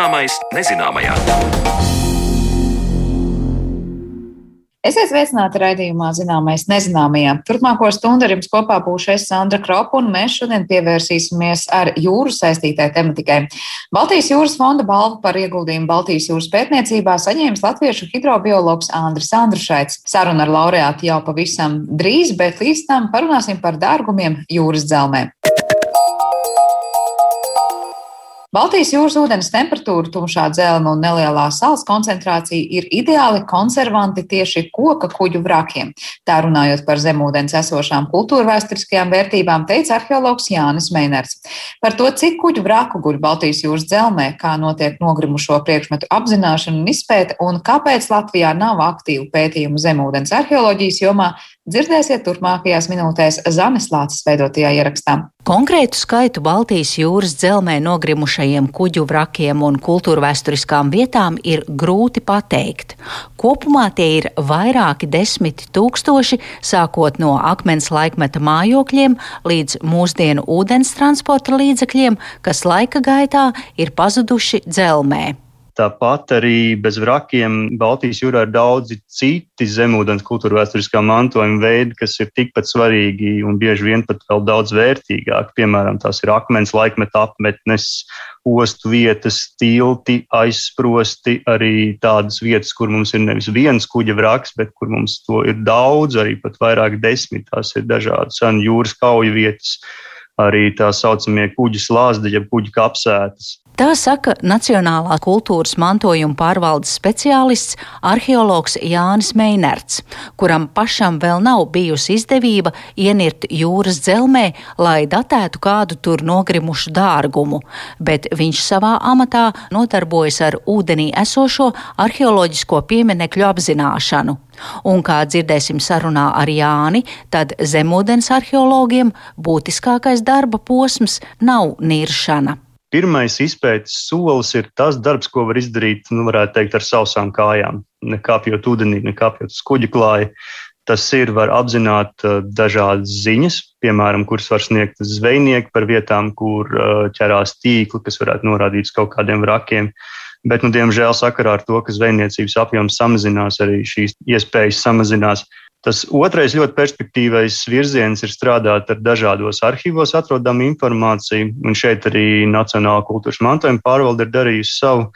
Zināmais nezināmajā. Esiet sveicināti raidījumā Zināmais nezināmajā. Turpmāko stundu ar jums kopā būšu es Sandra Kropa, un mēs šodien pievērsīsimies ar jūru saistītai tematikai. Baltijas jūras fonda balvu par ieguldījumu Baltijas jūras pētniecībā saņēmis latviešu hidrobiologs Andris Andrušaits. Saruna ar laureātu jau pavisam drīz, bet līdz tam parunāsim par dārgumiem jūras dzelmē. Baltijas jūras ūdens temperatūra, tumšā dzelma un nelielā sāls koncentrācija ir ideāli konservanti tieši koka kuģu vrakiem. Tā runājot par zemūdens esošām kultūra vēsturiskajām vērtībām, teica arheologs Jānis Meinerts. Par to, cik kuģu vraku guļ Baltijas jūras dzelmē, kā notiek nogrimušo priekšmetu apzināšana un izpēte, un kāpēc Latvijā nav aktīvu pētījumu zemūdens arheoloģijas jomā, dzirdēsiet turpmākajās minūtēs Zanes Lācis veidotajā ierakstā. Konkrētu skaitu Baltijas jūras dzelmē nogrimušajiem kuģu vrakiem un kultūrvēturiskām vietām ir grūti pateikt. Kopumā tie ir vairāki desmit tūkstoši, sākot no akmens laikmeta mājokļiem līdz mūsdienu ūdens transporta līdzekļiem, kas laika gaitā ir pazuduši dzelmē. Tāpat arī bez vrakiem Baltijas jūrā ir daudzi citi zemūdens kultūra vēsturiskā mantojuma veidi, kas ir tikpat svarīgi un bieži vien pat vēl daudz vērtīgāki. Piemēram, tās ir akmens laikmeta apmetnes, ostu vietas, tilti, aizsprosti, arī tādas vietas, kur mums ir nevis viens kuģa vraks, bet kur mums to ir daudz, arī pat vairāk desmit. Tās ir dažādas senu jūras kauju vietas arī tā saucamie kuģi slāzdi, jeb kuģi kapsētas. Tā saka Nacionālā kultūras mantojuma pārvaldes speciālists arheologs Jānis Meinerts, kuram pašam vēl nav bijusi izdevība ienirt jūras dzelmē, lai datētu kādu tur nogrimušu dārgumu, bet viņš savā amatā nodarbojas ar ūdenī esošo arheoloģisko pieminekļu apzināšanu. Un, kā dzirdēsim sarunā ar Jāni, tad zemūdens arheologiem būtiskākais darba posms nav niršana pirmais izpētes solis ir tas darbs, ko var izdarīt, nu, varētu teikt, ar sausām kājām. Nekāpjot ūdenī, nekāpjot uz kuģa klāja. Tas ir, var apzināt uh, dažādas ziņas, piemēram, kuras var sniegt zvejnieki par vietām, kur uh, ķerās tīkli, kas varētu norādīt uz kaut kādiem vrakiem. Bet, nu, diemžēl, sakarā ar to, ka zvejniecības apjoms samazinās, arī šīs iespējas samazinās. Tas otrais ļoti perspektīvais virziens ir strādāt ar dažādos arhīvos atrodamu informāciju, un šeit arī Nacionāla kultūras mantojuma pārvalde ir darījusi savu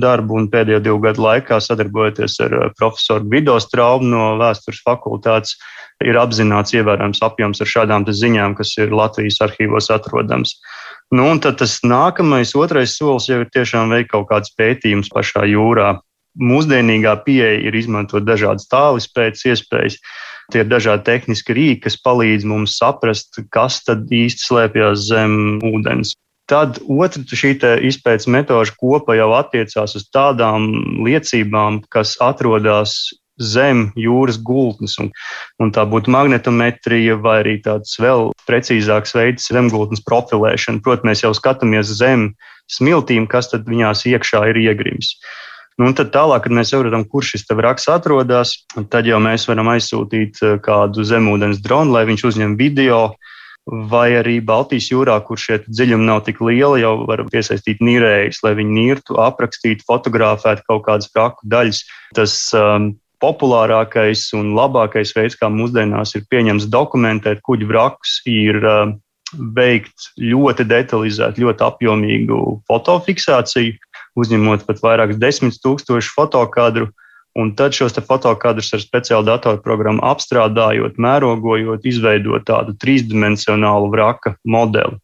darbu, un pēdējo divu gadu laikā sadarbojoties ar uh, profesoru Vido Straumu no vēstures fakultātes, ir apzināts ievērojams apjoms ar šādām ziņām, kas ir Latvijas arhīvos atrodams. Nu, un tad tas nākamais, otrais solis jau ir tiešām veikt kaut kāds pētījums pašā jūrā mūsdienīgā pieeja ir izmantot dažādas tālis pēc iespējas. Tie ir dažādi tehniski rīki, kas palīdz mums saprast, kas tad īsti slēpjas zem ūdens. Tad otra šī izpētes metoža kopa jau attiecās uz tādām liecībām, kas atrodas zem jūras gultnes. Un, un tā būtu magnetometrija vai arī tāds vēl precīzāks veids zemgultnes profilēšana. Protams, mēs jau skatāmies zem smiltīm, kas tad viņās iekšā ir iegrims. Nu, tad tālāk, kad mēs saprotam, kur šis vraks atrodas, tad jau mēs varam aizsūtīt eh, kādu zemūdens dronu, lai viņš uzņem video. Vai arī Baltijas jūrā, kur šie dziļumi nav tik lieli, jau var piesaistīt nīrējus, lai viņi nirtu, aprakstītu, fotografētu kaut kādas fraku daļas. Tas um, populārākais un labākais veids, kā mūsdienās ir pieņems dokumentēt kuģu vrakus, ir uh, veikt ļoti detalizētu, ļoti apjomīgu fotofiksāciju uzņemot pat vairākus desmit tūkstošu fotokadru. Un tad šos fotokadrus ar speciālu datorprogrammu apstrādājot, mērogojot, izveidot tādu trīsdimensionālu vraka modeli.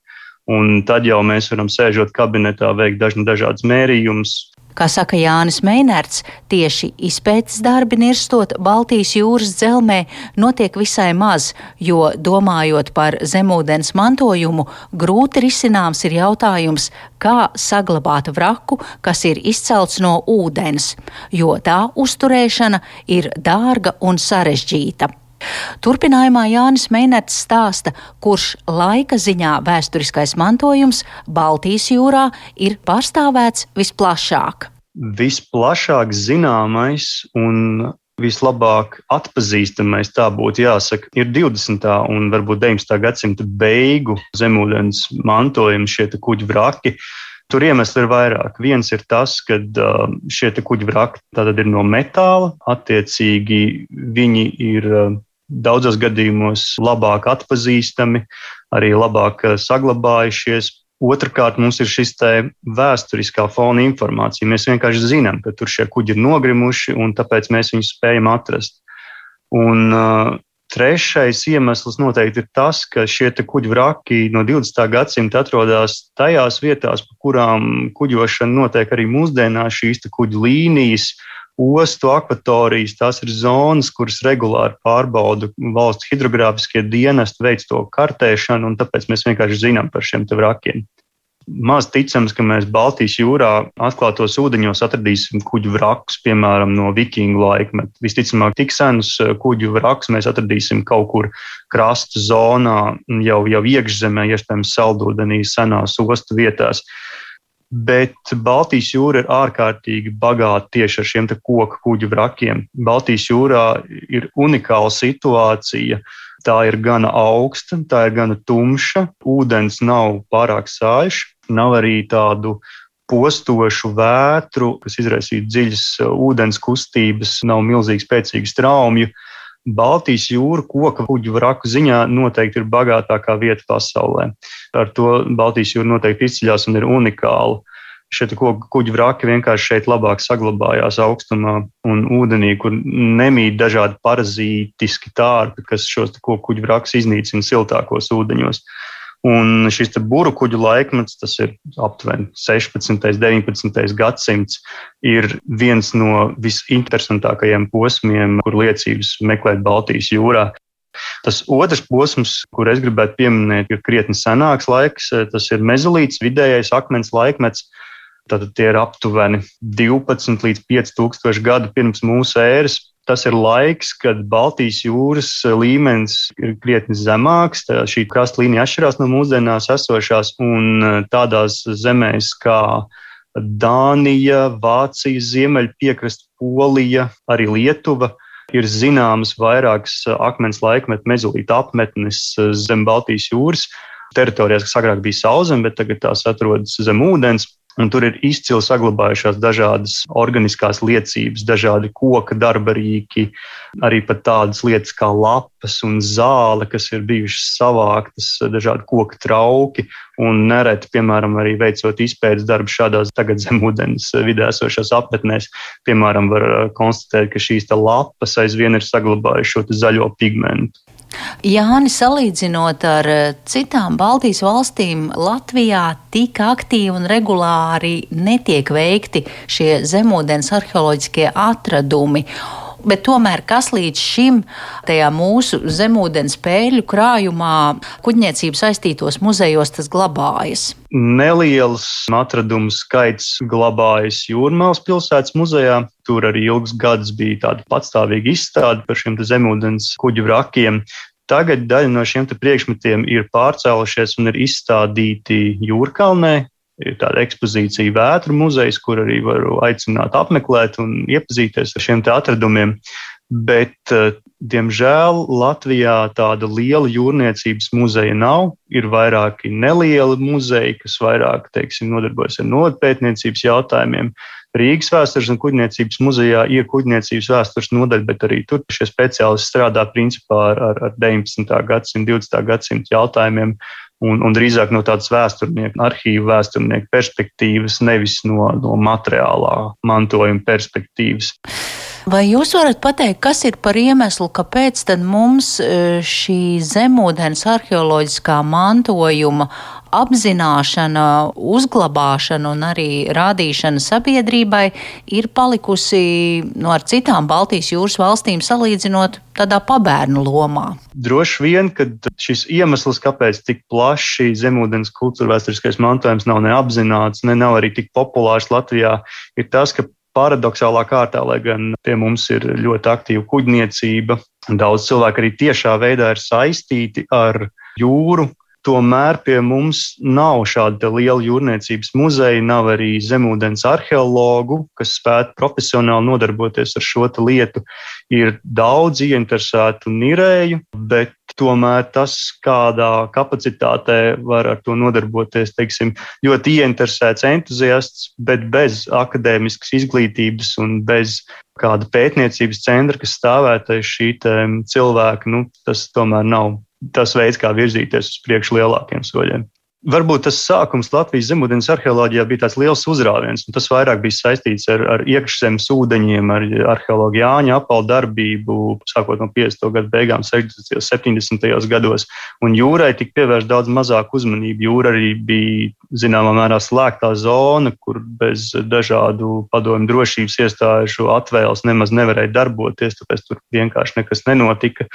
Un tad jau mēs varam sēžot kabinetā, veikt dažādas mērījumus, Kā saka Jānis Meinerts, tieši izpētes darbi nirstot Baltijas jūras dzelmē notiek visai maz, jo domājot par zemūdens mantojumu, grūti risināms ir jautājums, kā saglabāt vraku, kas ir izcelts no ūdens, jo tā uzturēšana ir dārga un sarežģīta. Turpinājumā Jānis Meinerts stāsta, kurš laika ziņā vēsturiskais mantojums Baltijas jūrā ir pārstāvēts visplašāk. Visplašāk zināmais un vislabāk atpazīstamais, tā būtu jāsaka, ir 20. un varbūt 19. gadsimta beigu zemūdens mantojums, šie kuģi vraki. Tur iemesli ir vairāk. Viens ir tas, ka uh, šie kuģi vraki ir no metāla, attiecīgi viņi ir uh, daudzos gadījumos labāk atpazīstami, arī labāk uh, saglabājušies. Otrakārt, mums ir šis vēsturiskā fona informācija. Mēs vienkārši zinām, ka tur šie kuģi ir nogrimuši, un tāpēc mēs viņus spējam atrast. Un, uh, Trešais iemesls noteikti ir tas, ka šie kuģi vraki no 20. gadsimta atrodas tajās vietās, pa kurām kuģošana notiek arī mūsdienās. Šīs kuģu līnijas, ostu akvatorijas, tās ir zonas, kuras regulāri pārbauda valsts hidrogrāfiskie dienesti, veic to kartēšanu, un tāpēc mēs vienkārši zinām par šiem vrakiem maz ticams, ka mēs Baltijas jūrā atklātos ūdeņos atradīsim kuģu vrakus, piemēram, no vikingu laikmeta. Visticamāk, tik senus eh, kuģu vrakus mēs atradīsim kaut kur krasta zonā, jau, jau iekšzemē, iespējams, saldūdenī, senās ostu vietās. Bet Baltijas jūra ir ārkārtīgi bagāta tieši ar šiem koku kuģu vrakiem. Baltijas jūrā ir unikāla situācija. Tā ir gana augsta, tā ir gana tumša, ūdens nav pārāk sāļš, nav arī tādu postošu vētru, kas izraisītu dziļas ūdens kustības, nav milzīgi spēcīgu straumju. Baltijas jūra koka kuģu vraku ziņā noteikti ir bagātākā vieta pasaulē. Ar to Baltijas jūra noteikti izceļas un ir unikāla. Šie kuģu vraki vienkārši šeit labāk saglabājās augstumā un ūdenī, kur nemīt dažādi parazītiski tārpi, kas šos kuģu vrakus iznīcina siltākos ūdeņos. Un šis buru kuģu laikmets, tas ir aptuveni 16. un 19. gadsimts, ir viens no visinteresantākajiem posmiem, kur liecības meklēt Baltijas jūrā. Tas otrs posms, kur es gribētu pieminēt, ir krietni senāks laiks. Tas ir mezolīts, vidējais akmens laikmets. Tad tie ir aptuveni 12 līdz 5000 gadu pirms mūsu ēras tas ir laiks, kad Baltijas jūras līmenis ir krietni zemāks. Šī krasta līnija atšķirās no mūsdienās esošās, un e, tādās zemēs kā Dānija, Vācija, Ziemeļpiekrasta, Polija, arī Lietuva ir zināmas vairākas akmens laikmetu mezolīta apmetnes zem Baltijas jūras teritorijās, kas agrāk bija sauzem, bet tagad tās atrodas zem ūdens. Un tur ir izcili saglabājušās dažādas organiskās liecības, dažādi koka darbarīki, arī pat tādas lietas kā lapas un zāle, kas ir bijušas savāktas, dažādi koka trauki. Un nereti, piemēram, arī veicot izpētes darbu šādās tagad zemūdens vidē esošās apmetnēs, piemēram, var konstatēt, ka šīs lapas aizvien ir saglabājušas šo zaļo pigmentu. Jāni, salīdzinot ar eh, citām Baltijas valstīm, Latvijā tik aktīvi un regulāri netiek veikti šie zemūdens arheoloģiskie atradumi. Bet tomēr, kas līdz šim tajā mūsu zemūdens pēļu krājumā, kuģniecību saistītos muzejos, tas glabājas? Neliels atradumu skaits glabājas Jūrmālas pilsētas muzejā. Tur arī ilgus gadus bija tāda patstāvīga izstāde par šiem zemūdens kuģu vrakiem. Tagad daļa no šiem priekšmetiem ir pārcēlušies un ir izstādīti Jūrkalnē, ir tāda ekspozīcija Vētru muzejs, kur arī varu aicināt apmeklēt un iepazīties ar šiem atradumiem. Bet, eh, diemžēl, Latvijā tāda liela jūrniecības muzeja nav. Ir vairāki nelieli muzeji, kas vairāk teiksim, nodarbojas ar novatpētniecības jautājumiem. Rīgas vēstures un kuģniecības muzejā ir kuģniecības vēstures nodaļa, bet arī tur šie speciālisti strādā principā ar, ar 19. gadsimta, 20. gadsimta jautājumiem un, un drīzāk no tādas vēsturnieku, arhīvu vēsturnieku perspektīvas, nevis no, no materiālā mantojuma perspektīvas. Vai jūs varat pateikt, kas ir par iemeslu, kāpēc mums e, šī zemūdens arheoloģiskā mantojuma apzināšana, uzglabāšana un arī rādīšana sabiedrībai ir palikusi no nu, ar citām Baltijas jūras valstīm salīdzinot tādā pabērnu lomā? Droši vien, ka šis iemesls, kāpēc tik plaši zemūdens kultūra vēsturiskais mantojums nav neapzināts, ne nav arī tik populārs Latvijā, ir tas, ka paradoxālā kārtā, lai gan pie mums ir ļoti aktīva kuģniecība, daudz cilvēku arī tiešā veidā ir saistīti ar jūru, Tomēr pie mums nav šāda liela jūrniecības muzeja, nav arī zemūdens arheologu, kas spētu profesionāli nodarboties ar šo lietu. Ir daudz ieinteresētu nirēju, bet Tomēr tas, kādā kapacitātē var ar to nodarboties, teiksim, ļoti ieinteresēts entuziasts, bet bez akadēmiskas izglītības un bez kāda pētniecības centra, kas stāvētu aiz šī cilvēka, nu, tas tomēr nav tas veids, kā virzīties uz priekšu lielākiem soļiem. Varbūt tas sākums Latvijas zemūdens arheoloģijā bija tāds liels uzrāviens, un tas vairāk bija saistīts ar, ar iekšzemes ūdeņiem, ar arheologu Jāņa apalu darbību, sākot no 50. gadu beigām, 60. un 70. gados. Un jūrai tika pievērsta daudz mazāk uzmanību. Jūra arī bija zināmā mērā slēgtā zona, kur bez dažādu padomu drošības iestāžu atvēles nemaz nevarēja darboties, tāpēc tur vienkārši nekas nenotika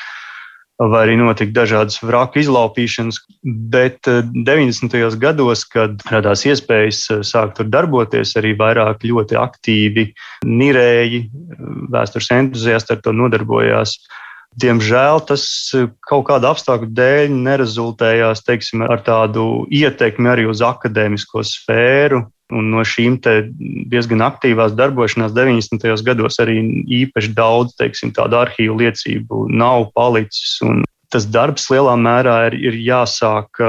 vai arī notika dažādas vraku izlaupīšanas. Bet 90. Eh, gados, kad radās iespējas eh, sākt tur darboties, arī vairāk ļoti aktīvi nirēji, eh, vēstures entuziasti ar to nodarbojās. Diemžēl tas kaut kāda apstākļu dēļ nerezultējās teiksim, ar tādu ietekmi arī uz akadēmisko sfēru. Un no šīm diezgan aktīvās darbošanās 90. gados arī īpaši daudz teiksim, tādu arhīvu liecību nav palicis. Tas darbs lielā mērā ir, ir jāsāk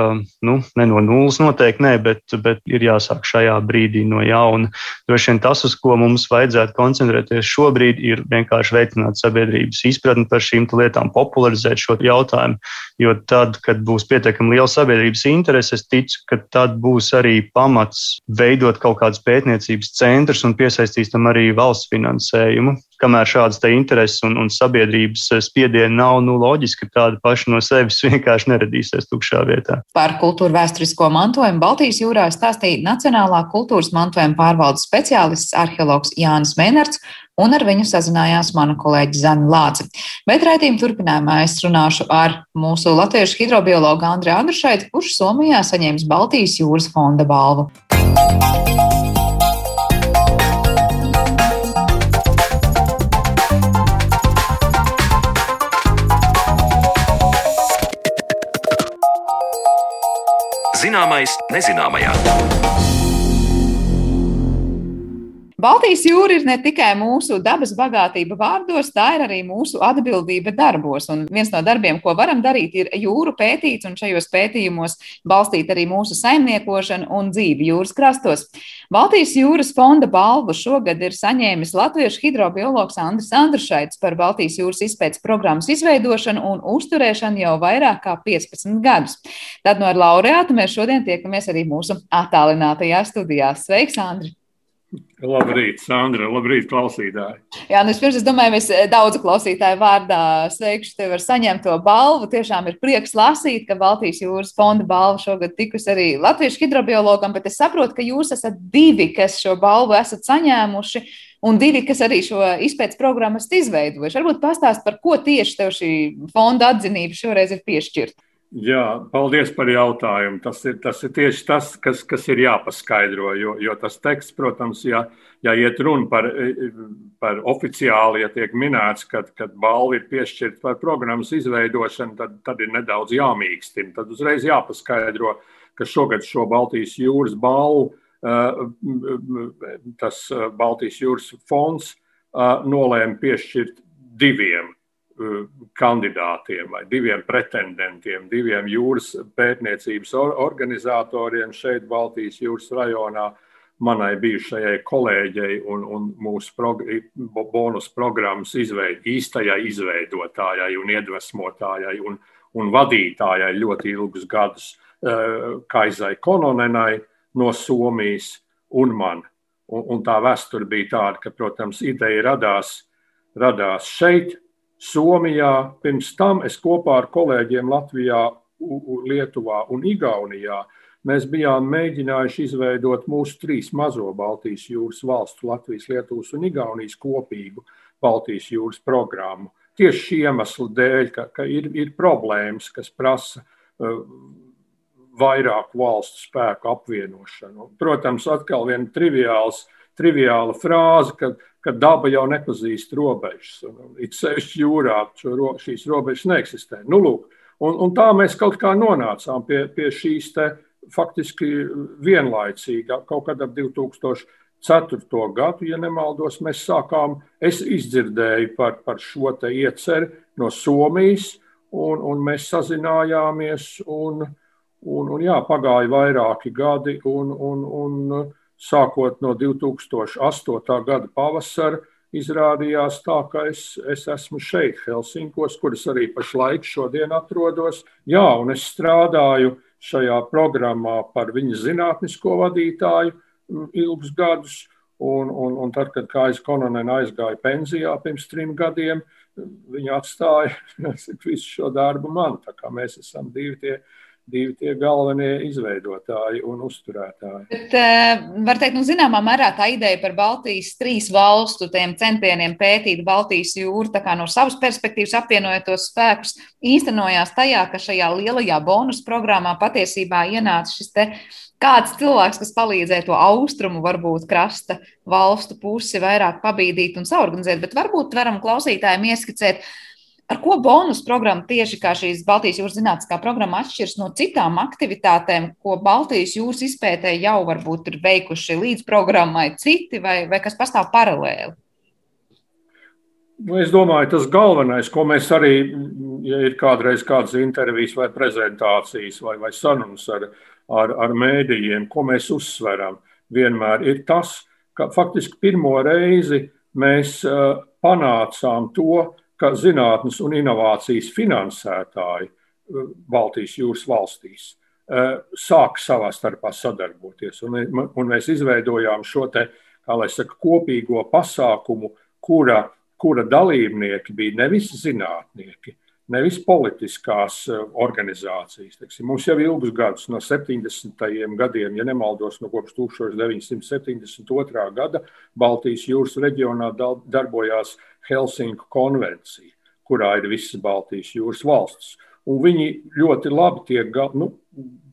nu, ne no nulles, noteikti nē, bet, bet ir jāsāk šajā brīdī no jauna. Droši vien tas, uz ko mums vajadzētu koncentrēties šobrīd, ir vienkārši veicināt sabiedrības izpratni par šīm lietām, popularizēt šo jautājumu. Jo tad, kad būs pietiekami liela sabiedrības interese, es ticu, ka tad būs arī pamats veidot kaut kādus pētniecības centrus un piesaistīs tam arī valsts finansējumu. Kamēr šādas intereses un, un sabiedrības spiediena nav, nu, loģiski, tāda paša no sevis vienkārši neradīsies tukšā vietā. Par kultūra vēsturisko mantojumu Baltijas jūrā stāstīja Nacionālā kultūras mantojuma pārvaldes speciālists arheologs Jānis Mēnerts un ar viņu sazinājās mana kolēģe Zana Lāce. Bet raidījuma turpinājumā es runāšu ar mūsu latviešu hidrobiologu Andriu Andrušaitu, kurš Somijā saņēmis Baltijas jūras fonda balvu. Zināmais nezināmajā. Baltijas jūra ir ne tikai mūsu dabas bagātība vārdos, tā ir arī mūsu atbildība darbos. Un viens no darbiem, ko varam darīt, ir jūru pētīt un šajos pētījumos balstīt arī mūsu saimniekošanu un dzīvi jūras krastos. Baltijas jūras fonda balvu šogad ir saņēmis latviešu hidrobiologs Andris Andrušaits par Baltijas jūras izpētes programmas izveidošanu un uzturēšanu jau vairāk kā 15 gadus. Tad no ar laureātu mēs šodien tiekamies arī mūsu attālinātajā studijā. Sveiks, Andri! Labrīt, Sandra. Labrīt, klausītāji. Jā, nu, pirms es domāju, mēs eh, daudzu klausītāju vārdā sveikšu tevi ar saņemto balvu. Tiešām ir prieks lasīt, ka Baltijas jūras fonda balva šogad tikus arī latviešu hidrobiologam, bet es saprotu, ka jūs esat divi, kas šo balvu esat saņēmuši. Un divi, kas arī šo izpētes programmu esat izveidojuši. Varbūt pastāst, par ko tieši tev šī fonda atzinība šoreiz ir piešķirta. Jā, paldies par jautājumu. Tas ir, tas ir tieši tas, kas, kas ir jāpaskaidro. Jo, jo tas teksts, protams, ja, ja iet runa par, par oficiāli, ja tiek minēts, ka balva ir piešķirta par programmas izveidošanu, tad, tad ir nedaudz jāmīkstina. Tad uzreiz jāpaskaidro, ka šogad šo Baltijas jūras balvu, tas Baltijas jūras fonds nolēma piešķirt diviem kandidātiem vai diviem pretendentiem, diviem jūras pētniecības organizatoriem šeit, Baltijas jūras rajonā, manai bijušajai kolēģei un, un mūsu prog bonus programmas izveid, īstajai izveidotājai un iedvesmotājai un, un vadītājai ļoti ilgus gadus, uh, Kaizai Kononenai no Somijas un man. Un, un tā vēsture bija tāda, ka, protams, ideja radās, radās šeit, Somijā, pirms tam es kopā ar kolēģiem Latvijā, Lietuvā un Igaunijā mēs bijām mēģinājuši izveidot mūsu trīs mazo Baltijas jūras valstu, Latvijas, Lietuvas un Igaunijas kopīgu Baltijas jūras programmu. Tieši šī iemesla dēļ, ka, ka ir, ir problēmas, kas prasa uh, vairāku valstu spēku apvienošanu. Protams, atkal viena triviāls, triviāla frāze, ka ka daba jau nepazīst robežas. It sevišķi jūrā ro, šīs robežas neeksistē. Nu, lūk, un, un tā mēs kaut kā nonācām pie, pie šīs te faktiski vienlaicīgi, kaut kad ap 2004. gadu, ja nemaldos, mēs sākām, es izdzirdēju par, par šo te ieceri no Somijas, un, un mēs sazinājāmies. Un, un, un jā, pagāja vairāki gadi, un, un, un sākot no 2008. gada pavasara izrādījās tā, ka es, es esmu šeit, Helsinkos, kuras arī pašlaik šodien atrodos. Jā, un es strādāju šajā programmā par viņa zinātnisko vadītāju ilgus gadus. Un, un, un tad, kad Kājas Kononena aizgāja pensijā pirms trim gadiem, viņa atstāja visu šo darbu man. Mēs esam divi tie divi tie galvenie izveidotāji un uzturētāji. Bet, eh, var teikt, nu, zināmā mērā tā ideja par Baltijas trīs valstu centieniem pētīt Baltijas jūru no savas perspektīvas, apvienojot tos spēkus, īstenojās tajā, ka šajā lielajā bonus programmā patiesībā ienāca šis te kāds cilvēks, kas palīdzēja to austrumu, varbūt krasta valstu pusi vairāk pabīdīt un saorganizēt, bet varbūt varam klausītājiem ieskicēt, Ar ko bonus programma tieši kā šīs Baltijas jūras zinātniskā programma atšķiras no citām aktivitātēm, ko Baltijas jūras izpētē jau varbūt ir veikuši līdz programmai citi vai, vai kas pastāv paralēli? Nu, es domāju, tas galvenais, ko mēs arī, ja ir kādreiz kādas intervijas vai prezentācijas vai, vai sarunas ar, ar, ar mēdījiem, ko mēs uzsveram, vienmēr ir tas, ka faktiski pirmo reizi mēs uh, panācām to, ka zinātnes un inovācijas finansētāji eh, Baltijas jūras valstīs eh, sāk savā starpā sadarboties. Un, un mēs izveidojām šo te, saka, kopīgo pasākumu, kura, kura dalībnieki bija nevis zinātnieki, nevis politiskās eh, organizācijas. Teksim, mums jau ilgus gadus, no 70. gadiem, ja nemaldos, no kopš 1972. gada Baltijas jūras reģionā darbojās Helsinku konvencija, kurā ir visas Baltijas jūras valstis. Un viņi ļoti labi tiek, nu,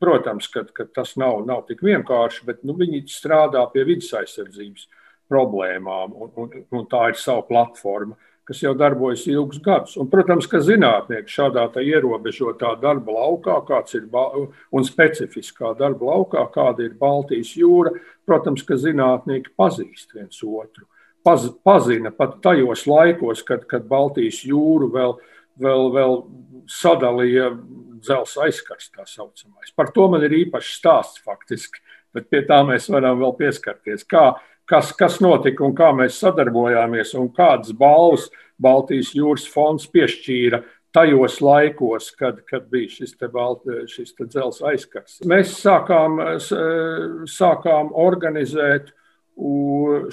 protams, ka, ka tas nav, nav tik vienkārši, bet nu, viņi strādā pie vidas aizsardzības problēmām, un, un, un tā ir sava platforma kas jau darbojas ilgus gadus. Un, protams, ka zinātnieki šādā ierobežotā darba laukā, kāds ir un specifiskā darba laukā, kāda ir Baltijas jūra, protams, ka zinātnieki pazīst viens otru paz, pazina pat tajos laikos, kad, kad Baltijas jūru vēl, vēl, vēl sadalīja dzelzceļa aizkars, tā saucamais. Par to man ir īpašs stāsts faktiski, bet pie tā mēs varam vēl pieskarties. Kā, kas, kas notika un kā mēs sadarbojāmies un kādas balvas Baltijas jūras fonds piešķīra tajos laikos, kad, kad bija šis, te balt, šis te dzelzceļa aizkars. Mēs sākām, sākām organizēt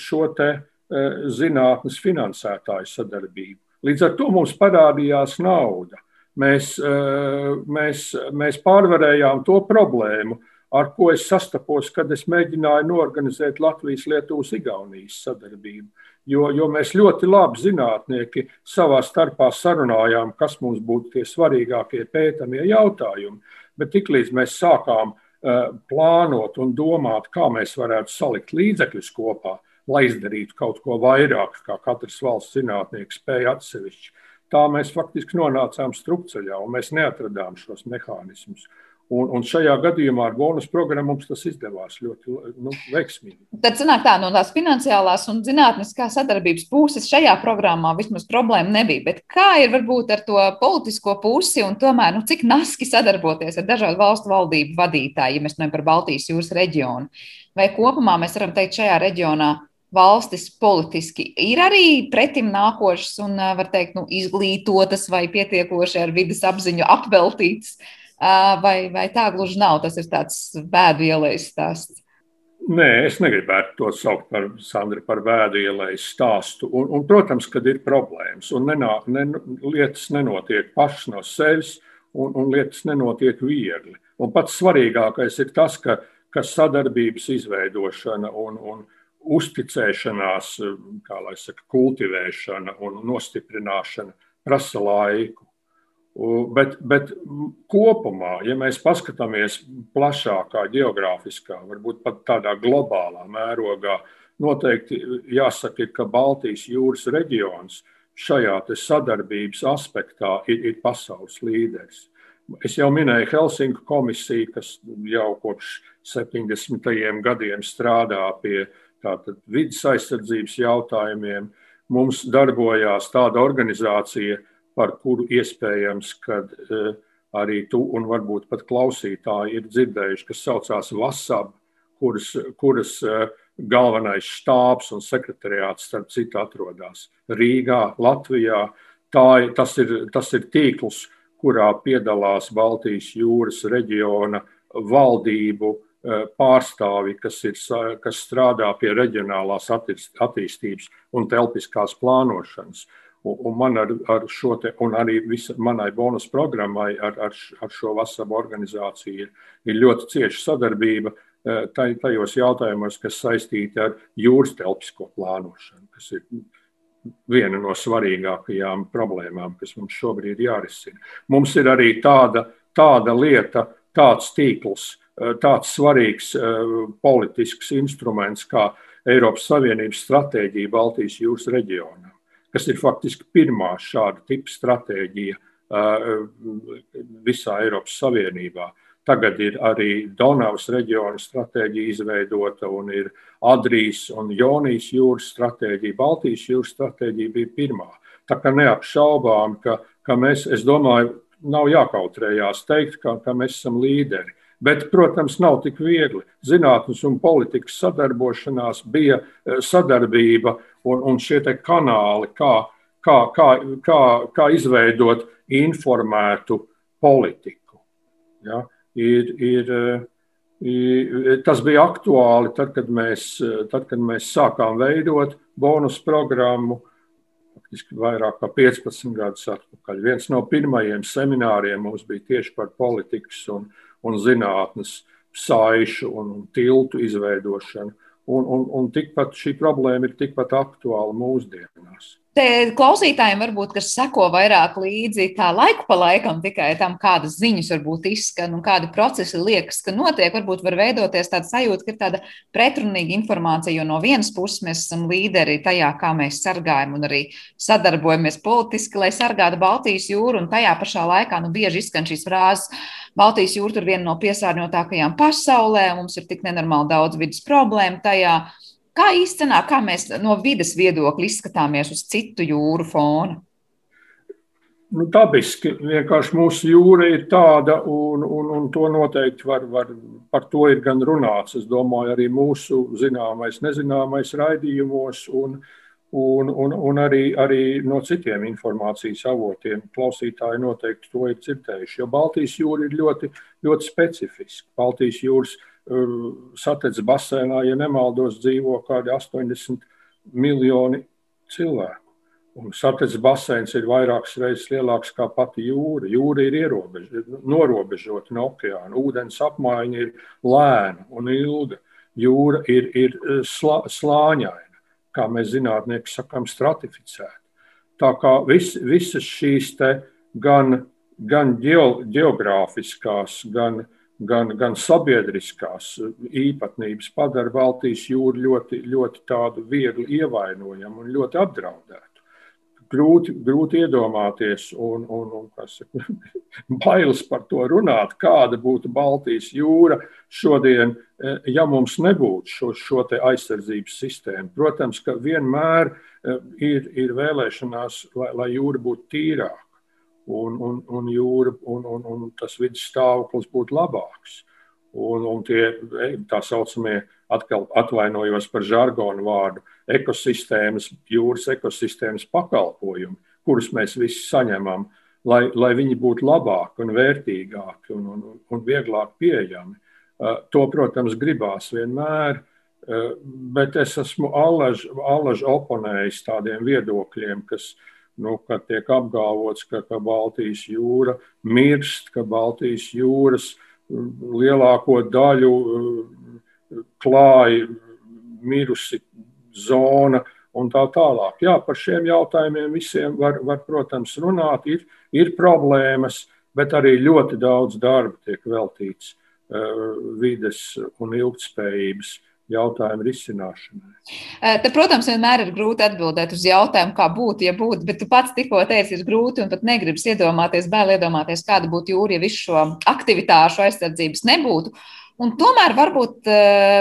šo te zinātnes finansētāju sadarbību. Līdz ar to mums parādījās nauda. Mēs, eh, mēs, mēs pārvarējām to problēmu, ar ko es sastapos, kad es mēģināju norganizēt Latvijas, Lietuvas, Igaunijas sadarbību. Jo, jo mēs ļoti labi zinātnieki savā starpā sarunājām, kas mums būtu tie svarīgākie pētāmie jautājumi. Bet tiklīdz mēs sākām uh, plānot un domāt, kā mēs varētu salikt līdzekļus kopā, lai izdarītu kaut ko vairāk, kā katrs valsts zinātnieks spēja atsevišķi. Tā mēs faktiski nonācām strupceļā, un mēs neatradām šos mehānismus. Un, un šajā gadījumā ar bonus programmu mums tas izdevās ļoti nu, veiksmīgi. Tad sanāk tā, no tās finansiālās un zinātniskās sadarbības puses šajā programmā vismaz problēma nebija. Bet kā ir varbūt ar to politisko pusi un tomēr, nu, cik naski sadarboties ar dažādu valstu valdību vadītāju, ja mēs runājam par Baltijas jūras reģionu? Vai kopumā mēs varam teikt šajā reģionā valstis politiski ir arī pretim nākošas un, var teikt, nu, izglītotas vai pietiekoši ar vidas apziņu apveltītas, vai, vai tā gluži nav? Tas ir tāds bēdu ielais stāsts. Nē, es negribētu to saukt par, Sandra, par vēdu ielais stāstu. Un, un, protams, kad ir problēmas un nenāk, ne, lietas nenotiek pašas no sevis, un, un lietas nenotiek viegli. Un pats svarīgākais ir tas, ka, ka sadarbības izveidošana un, un, uzticēšanās, kā lai saka, kultivēšana un nostiprināšana prasa laiku. Bet, bet kopumā, ja mēs paskatāmies plašākā, geogrāfiskā, varbūt pat tādā globālā mērogā, noteikti jāsaka, ka Baltijas jūras reģions šajā sadarbības aspektā ir, ir pasaules līderis. Es jau minēju Helsinku komisiju, kas jau kopš 70. gadiem strādā pie tātad vidas aizsardzības jautājumiem. Mums darbojās tāda organizācija par kuru iespējams, kad arī tu un varbūt pat klausītāji ir dzirdējuši, kas saucās VASAB, kuras, kuras galvenais štābs un sekretariāts, starp citu, atrodas Rīgā, Latvijā. Tā, tas, ir, tas ir tīkls, kurā piedalās Baltijas jūras reģiona valdību eh, pārstāvi, kas, ir, kas strādā pie reģionālās attīstības un telpiskās plānošanas. Un, un man ar, ar šo te, un arī visa, manai bonus programmai ar, ar, ar šo vasaru organizāciju ir, ir ļoti cieša sadarbība eh, tajos jautājumos, kas saistīti ar jūras telpisko plānošanu, kas ir viena no svarīgākajām problēmām, kas mums šobrīd ir jārisina. Mums ir arī tāda, tāda lieta, tāds tīkls, eh, tāds svarīgs eh, politisks instruments kā Eiropas Savienības stratēģija Baltijas jūras reģionam, kas ir faktiski pirmā šāda tipa stratēģija eh, visā Eiropas Savienībā. Tagad ir arī Donavas reģiona stratēģija izveidota un ir Adrijas un Jonijas jūras stratēģija. Baltijas jūras stratēģija bija pirmā. Tā kā neapšaubām, ka, ka mēs, es domāju, nav jākautrējās teikt, ka, ka mēs esam līderi. Bet, protams, nav tik viegli. Zinātnes un politikas sadarbošanās bija eh, sadarbība un, un šie kanāli, kā, kā, kā, kā, kā izveidot informētu politiku. Ja? ir, ir, ir, tas bija aktuāli tad, kad mēs, tad, kad mēs sākām veidot bonus programmu. Faktiski vairāk kā 15 gadus atpakaļ. Viens no pirmajiem semināriem mums bija tieši par politikas un, un zinātnes saišu un, un tiltu izveidošanu. Un, un, un tikpat šī problēma ir tikpat aktuāla mūsdienās. Te klausītājiem, varbūt, kas seko vairāk līdzi tā laiku pa laikam, tikai tam, kādas ziņas varbūt izskan un kādi procesi liekas, ka notiek, varbūt var veidoties tāda sajūta, ka ir tāda pretrunīga informācija, jo no vienas puses mēs esam līderi tajā, kā mēs sargājam un arī sadarbojamies politiski, lai sargātu Baltijas jūru, un tajā pašā laikā nu, bieži izskan šīs frāzes. Baltijas jūra ir viena no piesārņotākajām pasaulē, mums ir tik nenormāli daudz vidas problēmu tajā. Kā īstenībā, kā mēs no vidas viedokļa izskatāmies uz citu jūru fonu? Nu, dabiski vienkārši mūsu jūra ir tāda, un, un, un to noteikti var, var, par to ir gan runāts. Es domāju, arī mūsu zināmais, nezināmais raidījumos, un, un, un, un arī, arī no citiem informācijas avotiem. Klausītāji noteikti to ir dzirdējuši. Jo Baltijas jūra ir ļoti, ļoti specifiska. Baltijas jūras satecas basēnā, ja nemaldos, dzīvo kādi 80 miljoni cilvēku. Un satecas basēns ir vairākas reizes lielāks kā pati jūra. Jūra ir ierobežota, norobežota no okeāna. Ūdens apmaiņa ir lēna un ilga. Jūra ir, ir slā, slāņaina, kā mēs zinātnieki sakām, stratificēta. Tā kā vis, visas šīs gan, gan geogrāfiskās, gan uh, gan, gan sabiedriskās īpatnības padara Baltijas jūru ļoti, ļoti tādu viegli ievainojamu un ļoti apdraudētu. Grūti, grūti iedomāties, un, un, un saka, bailes par to runāt, kāda būtu Baltijas jūra šodien, ja mums nebūtu šo, šo aizsardzības sistēmu. Protams, ka vienmēr ir, ir vēlēšanās, lai, lai jūra būtu tīrāka un, un, un jūra un, un, un tas vidas stāvoklis būtu labāks. Un, un tie tā saucamie, atkal atvainojos par žargonu vārdu, ekosistēmas, jūras ekosistēmas pakalpojumi, kurus mēs visi saņemam, lai, lai viņi būtu labāki un vērtīgāki un, un, un vieglāk pieejami. Uh, to, protams, gribās vienmēr, uh, bet es esmu allaž oponējis tādiem viedokļiem, kas ir nu, kad tiek apgalvots, ka, ka Baltijas jūra mirst, ka Baltijas jūras mm, lielāko daļu mm, klāja mirusi zona un tā tālāk. Jā, par šiem jautājumiem visiem var, var protams, runāt. Ir, ir problēmas, bet arī ļoti daudz darba tiek veltīts uh, vides un ilgtspējības jautājumu risināšanai. Te, protams, vienmēr ir grūti atbildēt uz jautājumu, kā būtu, ja būtu, bet tu pats tikko teici, ir grūti un pat negribas iedomāties, bail iedomāties, kāda būtu jūra, ja visu šo aktivitāšu aizsardzības nebūtu. Un tomēr varbūt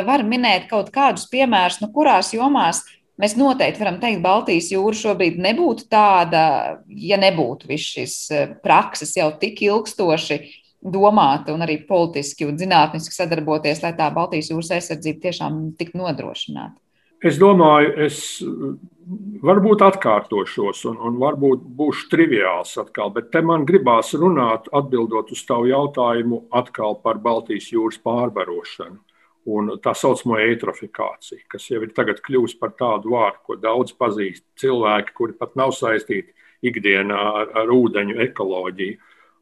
var minēt kaut kādus piemērus, no nu, kurās jomās mēs noteikti varam teikt, Baltijas jūra šobrīd nebūtu tāda, ja nebūtu viss šis prakses jau tik ilgstoši domāta un arī politiski un zinātniski sadarboties, lai tā Baltijas jūras aizsardzība tiešām tik nodrošināta. Es domāju, es varbūt atkārtošos un, un varbūt būšu triviāls atkal, bet te man gribās runāt, atbildot uz tavu jautājumu, atkal par Baltijas jūras pārbarošanu un tā saucamo eitrofikāciju, kas jau ir tagad kļuvusi par tādu vārdu, ko daudz pazīst cilvēki, kuri pat nav saistīti ikdienā ar, ar ūdeņu ekoloģiju.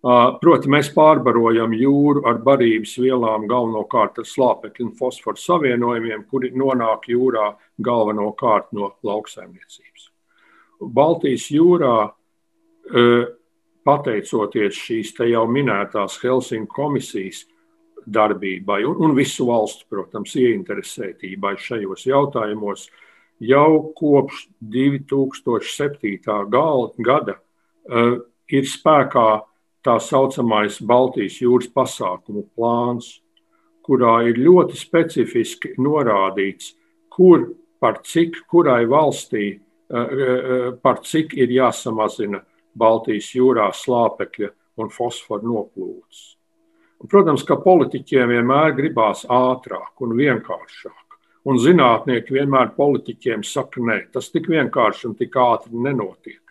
Proti, mēs pārbarojam jūru ar barības vielām, galvenokārt ar slāpekļu un fosforu savienojumiem, kuri nonāk jūrā galvenokārt no lauksaimniecības. Baltijas jūrā, pateicoties šīs te jau minētās Helsinku komisijas darbībai un, un visu valstu, protams, ieinteresētībai šajos jautājumos, jau kopš 2007. gada ir spēkā tā saucamais Baltijas jūras pasākumu plāns, kurā ir ļoti specifiski norādīts, kur par cik, kurai valstī, eh, eh, par cik ir jāsamazina Baltijas jūrā slāpekļa un fosforu noplūdes. Protams, ka politiķiem vienmēr gribās ātrāk un vienkāršāk. Un zinātnieki vienmēr politiķiem saka, nē, tas tik vienkārši un tik ātri nenotiek.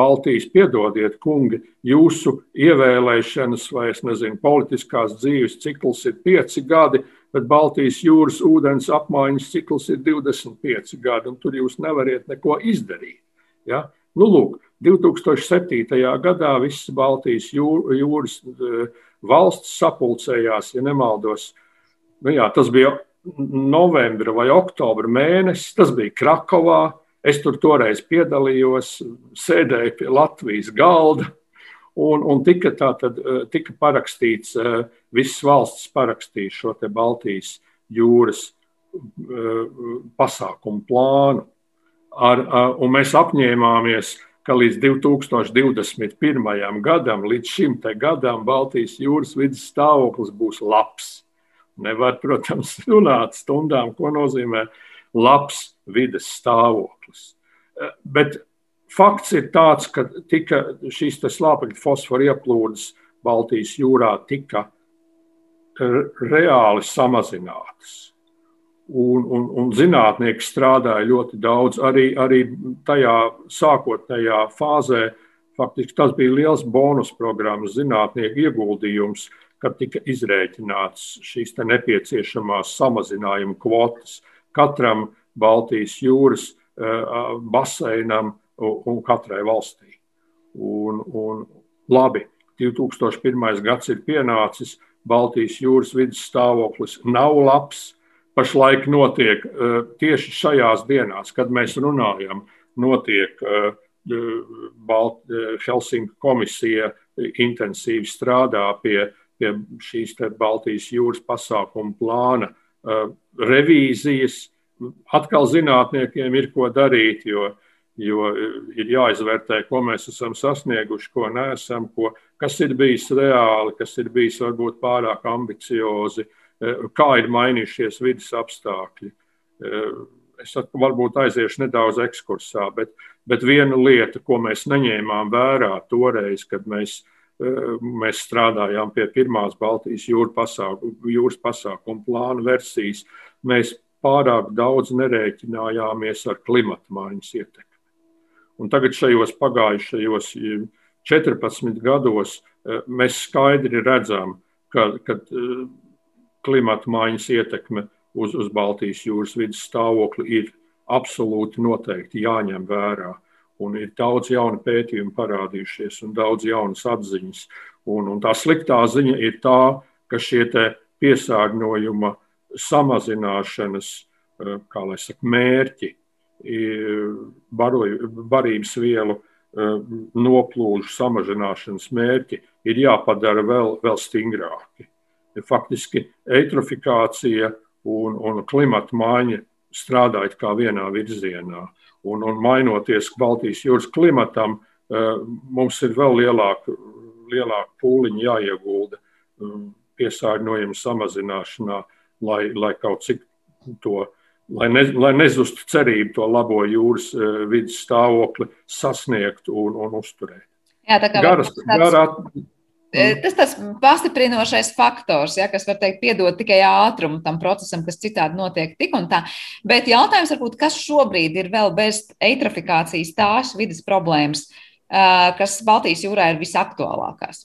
Baltijas, piedodiet, kungi, jūsu ievēlēšanas vai, es nezinu, politiskās dzīves cikls ir pieci gadi, bet Baltijas jūras ūdens apmaiņas cikls ir 25 gadi, un tur jūs nevariet neko izdarīt. Ja? Nu, lūk, 2007. gadā visas Baltijas jūras e, valsts sapulcējās, ja nemaldos. Nu, jā, tas bija novembra vai oktobra mēnesis, tas bija Krakovā. Es tur toreiz piedalījos, sēdēju pie Latvijas galda, un, un tika, tātad, eh, tika parakstīts, eh, visas valsts parakstīja šo Baltijas jūras eh, pasākumu plānu. Ar, un mēs apņēmāmies, ka līdz 2021. gadam, līdz šim gadam, Baltijas jūras vidas stāvoklis būs labs. Nevar, protams, runāt stundām, ko nozīmē labs vides stāvoklis. Eh, bet fakts ir tāds, ka tika šīs slāpekļa fosforu ieplūdes Baltijas jūrā tika reāli samazinātas. Un, un, un zinātnieki strādāja ļoti daudz arī, arī tajā sākotnējā fāzē. Faktiski tas bija liels bonus programmas zinātnieku ieguldījums, kad tika izrēķināts šīs nepieciešamās samazinājuma kvotas. Katram Baltijas jūras uh, baseinam un katrai valstī. Un, un, labi, 2001. gads ir pienācis, Baltijas jūras vidas stāvoklis nav labs. Pašlaik notiek uh, tieši šajās dienās, kad mēs runājam, notiek uh, Balt, Helsinku komisija intensīvi strādā pie, pie šīs Baltijas jūras pasākuma plāna revīzijas, atkal zinātniekiem ir ko darīt, jo, jo ir jāizvērtē, ko mēs esam sasnieguši, ko neesam, ko, kas ir bijis reāli, kas ir bijis varbūt pārāk ambiciozi, kā ir mainījušies vidas apstākļi. Es varbūt aiziešu nedaudz ekskursā, bet, bet viena lieta, ko mēs neņēmām vērā toreiz, kad mēs, mēs strādājām pie pirmās Baltijas jūras pasākuma, jūras pasākuma plāna versijas, mēs pārāk daudz nerēķinājāmies ar klimata maiņas ietekmi. Un tagad šajos pagājušajos 14 gados eh, mēs skaidri redzam, ka, ka eh, klimata maiņas ietekme uz, uz Baltijas jūras vidas stāvokli ir absolūti noteikti jāņem vērā. Un ir daudz jaunu pētījumu parādījušies un daudz jaunas atziņas. Un, un tā sliktā ziņa ir tā, ka šie piesārņojuma samazināšanas eh, saka, mērķi, barības vielu eh, noplūžu samazināšanas mērķi ir jāpadara vēl, vēl stingrāki. Faktiski eitrofikācija un, un klimata maiņa strādājot kā vienā virzienā. Un, un mainoties Baltijas jūras klimatam, eh, mums ir vēl lielāka, lielāka pūliņa jāiegulda piesārņojuma samazināšanā, lai, lai kaut cik to lai, ne, lai nezustu cerību to labo jūras vidas stāvokli sasniegt un, un uzturēt. Jā, tā kā Garas, tāds... garā, Tas tas pastiprinošais faktors, ja, kas var teikt, piedod tikai ātrumu tam procesam, kas citādi notiek tik un tā. Bet jautājums varbūt, kas šobrīd ir vēl bez eitrofikācijas tās vidas problēmas, kas Baltijas jūrā ir visaktuālākās?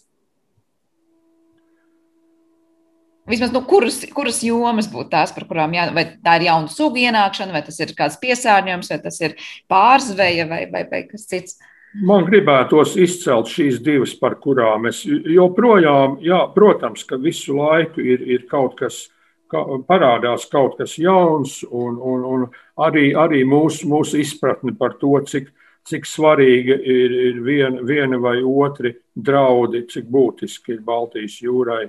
Vismaz, nu, kuras, kuras jomas būtu tās, par kurām jā, vai tā ir jauna sugu ienākšana, vai tas ir kāds piesārņojums, vai tas ir pārzveja, vai, vai, vai kas cits? Uh, Man gribētos izcelt šīs divas, par kurām es joprojām, jā, protams, ka visu laiku ir, ir kaut kas, ka, parādās kaut kas jauns, un, un, un arī, arī mūsu, mūsu izpratne par to, cik, cik svarīga ir, ir viena, viena vai otri draudi, cik būtiski ir Baltijas jūrai,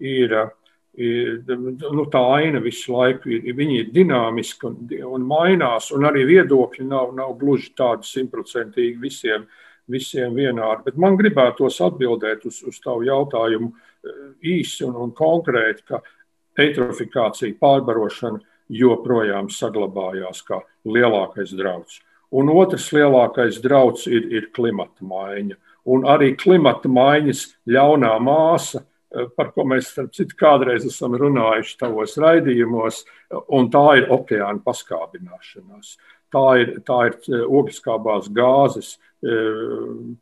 ir nu, tā aina visu laiku ir, viņi ir dinamiski un, un mainās, un arī viedokļi nav, nav gluži tādi simtprocentīgi visiem, visiem vienādi. Bet man gribētos atbildēt uz, uz tavu jautājumu eh, īsi un, un konkrēti, ka eitrofikācija, pārbarošana joprojām saglabājās kā lielākais draudz. Un otrs lielākais draudz ir, ir klimata maiņa. Un arī klimata maiņas ļaunā māsa par ko mēs citu, kādreiz esam runājuši tavos raidījumos, un tā ir okeāna paskābināšanās. Tā ir, tā ir eh, ogliskābās gāzes eh,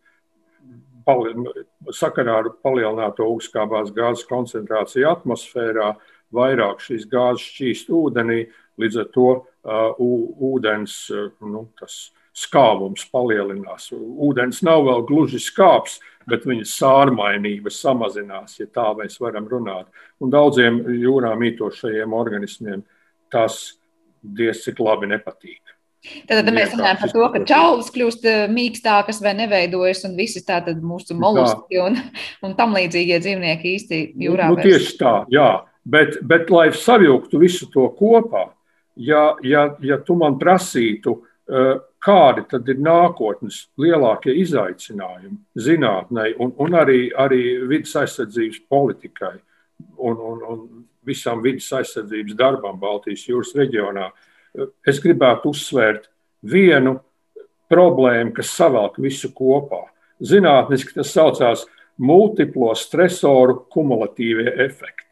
sakarā ar palielināto ogliskābās gāzes koncentrāciju atmosfērā. Vairāk šīs gāzes šķīst ūdenī, līdz ar to ūdens nu, skābums palielinās. Ūdens nav vēl gluži skāps, bet viņas sārmainība samazinās, ja tā mēs varam runāt. Un daudziem jūrā mītošajiem organismiem tas diez cik labi nepatīk. Tad, tad mēs runājam par to, ka čaulas kļūst eh, mīkstākas vai neveidojas, un visas tātad mūsu moluski un, un tam līdzīgie dzīvnieki īsti jūrā. Nu, nu, tieši tā, jā. Bet, bet lai savilktu visu to kopā, ja, ja, ja tu man prasītu, uh, kādi tad ir nākotnes lielākie izaicinājumi zinātnē un, un arī, arī vidas aizsardzības politikai un, un, un visam vidas aizsardzības darbam Baltijas jūras reģionā. Es gribētu uzsvērt vienu problēmu, kas savelk visu kopā. Zinātniski tas saucās multiplo stresoru kumulatīvie efekti.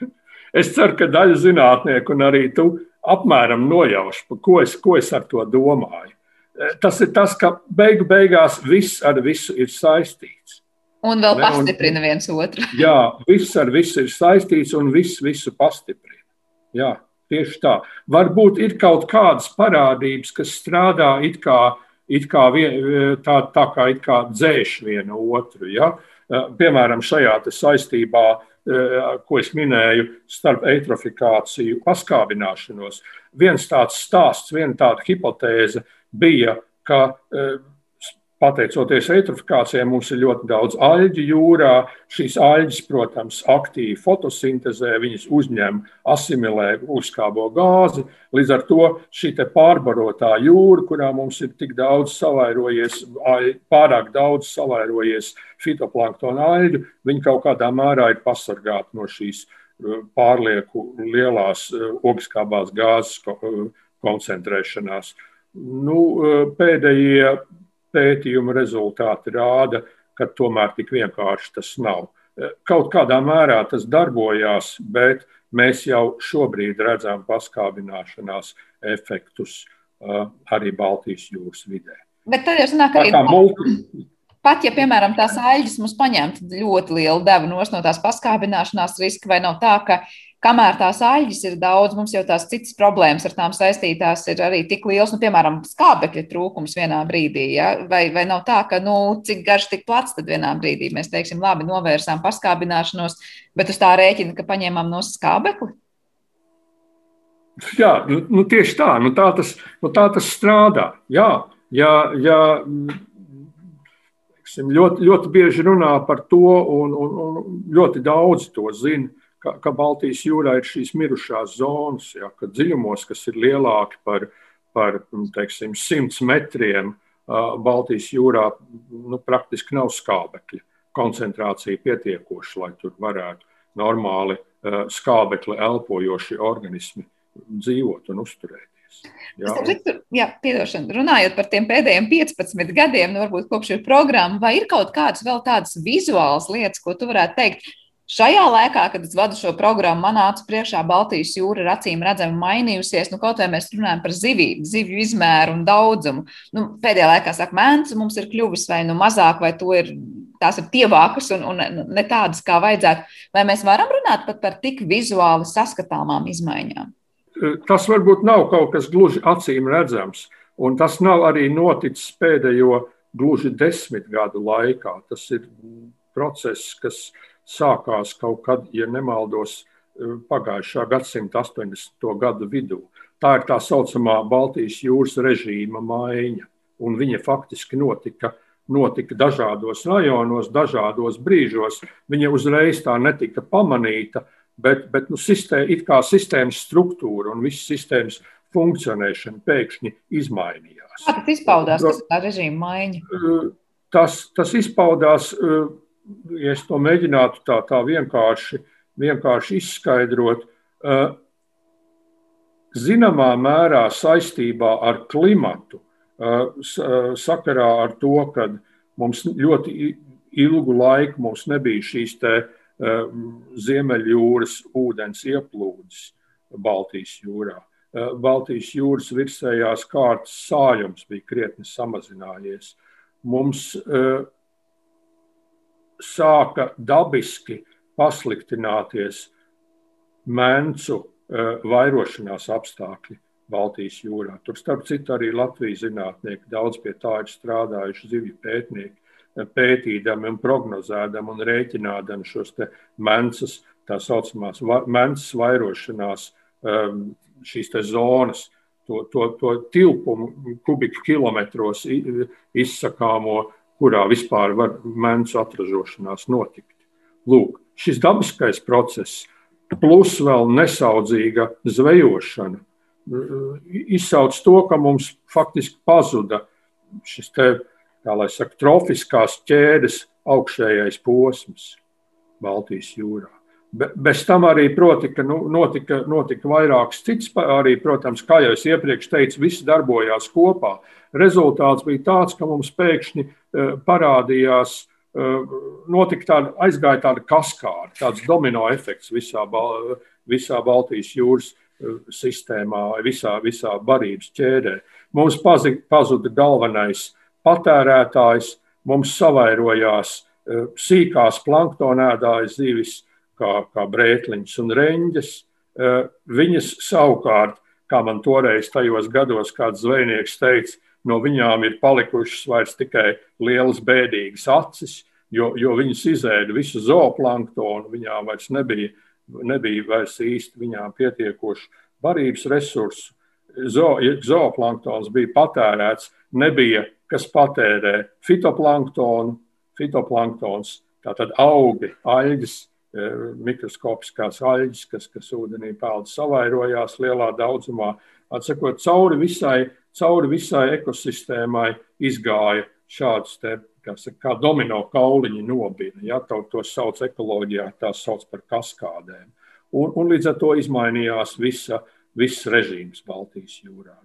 Es ceru, ka daļa zinātnieku un arī tu apmēram nojaušu, ko es, ko es ar to domāju. Eh, tas ir tas, ka beigu beigās viss ar visu ir saistīts. Un vēl pastiprina un, viens otru. jā, viss ar visu ir saistīts un viss visu pastiprina. Jā, tieši tā. Varbūt ir kaut kādas parādības, kas strādā it kā, it kā vien, tā, tā kā, it kā dzēš vienu otru. Ja? Eh, piemēram, šajā saistībā Eh, ko es minēju, starp eitrofikāciju, paskābināšanos. Viens tāds stāsts, viena tāda hipotēze bija, ka eh, Pateicoties eitrofikācijai, mums ir ļoti daudz aļģu jūrā. Šīs aļģes, protams, aktīvi fotosintēzē, viņas uzņem, asimilē uzkābo gāzi. Līdz ar to šī pārbarotā jūra, kurā mums ir tik daudz savairojies, pārāk daudz savairojies fitoplanktona aļģu, viņi kaut kādā mērā ir pasargāti no šīs uh, pārlieku lielās uh, ogliskābās gāzes uh, koncentrēšanās. Nu, pēdējie pētījuma rezultāti rāda, ka tomēr tik vienkārši tas nav. Kaut kādā mērā tas darbojās, bet mēs jau šobrīd redzam paskābināšanās efektus uh, arī Baltijas jūras vidē. Bet tad jau sanāk, arī multi... pat, ja, piemēram, tās aļģes mums paņemtu ļoti lielu devu no tās paskābināšanās riska, vai nav tā, ka kamēr tās aļģes ir daudz, mums jau tās citas problēmas ar tām saistītās ir arī tik liels, nu, piemēram, skābekļa trūkums vienā brīdī. Ja? Vai, vai nav tā, ka, nu, cik garš, tik plats, tad vienā brīdī mēs teiksim, labi, novērsām paskābināšanos, bet uz tā rēķina, ka paņēmām no skābekli? Jā, nu, nu tieši tā, nu tā, tas, nu tā tas strādā. Jā, jā, jā ļoti, ļoti bieži runā par to, un, un, un ļoti daudz to zina ka, ka Baltijas jūrā ir šīs mirušās zonas, ja, ka dziļumos, kas ir lielāki par, par teiksim, 100 metriem, Baltijas jūrā nu, praktiski nav skābekļa koncentrācija pietiekoša, lai tur varētu normāli skābekli elpojoši organismi dzīvot un uzturēt. Jā, un... jā piedošana. Runājot par tiem pēdējiem 15 gadiem, nu, varbūt kopš ir programma, vai ir kaut kādas vēl tādas vizuālas lietas, ko tu varētu teikt? Šajā laikā, kad es vadu šo programmu, manā acu priekšā Baltijas jūra ir acīm redzami mainījusies. Nu, kaut vai mēs runājam par zivīm, zivju izmēru un daudzumu. Nu, pēdējā laikā, saka, mēnesis mums ir kļuvis vai nu mazāk, vai ir, tās ir tievākas un, un ne tādas, kā vajadzētu. Vai mēs varam runāt pat par tik vizuāli saskatāmām izmaiņām? tas varbūt nav kaut kas gluži acīm redzams, un tas nav arī noticis pēdējo gluži desmit gadu laikā. Tas ir process, kas sākās kaut kad, ja nemaldos, pagājušā gadsimta 80. gadu vidū. Tā ir tā saucamā Baltijas jūras režīma maiņa, un viņa faktiski notika notika dažādos rajonos, dažādos brīžos. Viņa uzreiz tā netika pamanīta, bet, bet nu, sistēma, it kā sistēmas struktūra un visas sistēmas funkcionēšana pēkšņi izmainījās. Kā tas izpaudās, kas ir tā režīma maiņa? Uh, tas, tas izpaudās, uh, ja es to mēģinātu tā, tā vienkārši, vienkārši izskaidrot, uh, zināmā mērā saistībā ar klimatu, sakarā ar to, ka mums ļoti ilgu laiku mums nebija šīs te, uh, Ziemeļjūras ūdens ieplūdes Baltijas jūrā. Baltijas jūras virsējās kārtas sājums bija krietni samazinājies. Mums ehm, sāka dabiski pasliktināties mencu vairošanās apstākļi Baltijas jūrā. Tur, starp citu, arī Latvijas zinātnieki daudz pie tā ir strādājuši, zivju pētnieki pētīdami un prognozēdami un rēķinādami šos mensus, tā saucamās mensus vairošanās, um, šīs zonas, to, to, to tilpumu kubiku kilometros izsakāmo, kurā vispār var mensu atražošanās notikt. Lūk, šis dabiskais process, plus vēl nesaudzīga zvejošana, izsauc to, ka mums faktiski pazuda šis te kā lai saka, trofiskās ķēdes augšējais posms Baltijas jūrā. Be, bez tam arī proti, nu, notika, notika vairākas citas, arī, protams, kā jau es iepriekš teicu, viss darbojās kopā. Rezultāts bija tāds, ka mums pēkšņi uh, parādījās, uh, notika tāda, aizgāja tāda kaskāda, tāds domino efekts visā, Bal visā Baltijas jūras uh, sistēmā, visā, visā barības ķēdē. Mums pazuda galvenais patērētājs, mums savairojās sīkās planktonēdājas zivis, kā, kā brētliņas un reņģes. Eh, viņas savukārt, kā man toreiz tajos gados kāds zvejnieks teica, no viņām ir palikušas vairs tikai lielas bēdīgas acis, jo, jo viņas izēda visu zooplanktonu, viņām vairs nebija, nebija vairs īsti viņām pietiekoši barības resursu. Zo, zooplanktons bija patērēts, nebija kas patērē fitoplanktonu, fitoplanktons, tātad augi, aļģis, e, mikroskopiskās aļģis, kas, kas ūdenī peld savairojās lielā daudzumā. Atsakot, cauri visai, cauri visai ekosistēmai izgāja šāds te, saka, kā domino kauliņi nobina. Ja, to, to sauc ekoloģijā, tās sauc par kaskādēm. Un, un līdz ar to izmainījās visa, viss režīms Baltijas jūrā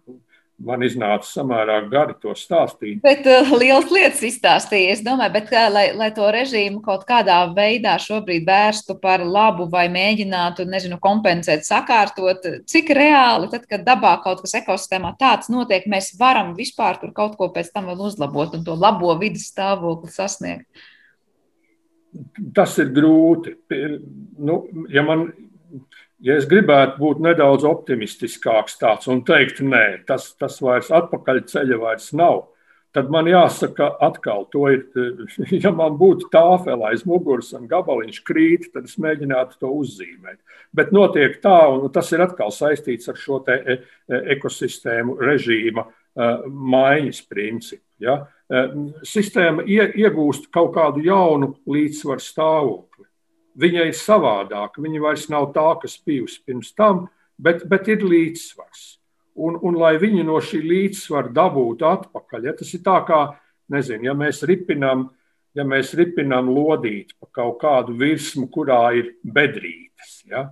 man iznāca samērā gari to stāstīt. Bet uh, liels lietas izstāstīja. Es domāju, bet, kā, lai, lai to režīmu kaut kādā veidā šobrīd vērstu par labu vai mēģinātu, nezinu, kompensēt, sakārtot, cik reāli, tad, kad dabā kaut kas ekosistēmā tāds notiek, mēs varam vispār tur kaut ko pēc tam vēl uzlabot un to labo vidas stāvokli sasniegt. Tas ir grūti. Nu, ja man ja es gribētu būt nedaudz optimistiskāks tāds un teikt, nē, tas, tas vairs atpakaļ ceļa vairs nav, tad man jāsaka, atkal, to ir, ja man būtu tāfela aiz muguras un gabaliņš krīt, tad es mēģinātu to uzzīmēt. Bet notiek tā, un tas ir atkal saistīts ar šo te e, e, ekosistēmu režīma e, maiņas principu. Ja? Sistēma iegūst kaut kādu jaunu līdzsvaru stāvokli viņa ir savādāka. Viņa vairs nav tā, kas bijusi pirms tam, bet, bet ir līdzsvars. Un, un lai viņi no šī līdzsvara dabūtu atpakaļ, ja tas ir tā kā, nezinu, ja mēs ripinām, ja mēs ripinām lodīti pa kaut kādu virsmu, kurā ir bedrītes, ja,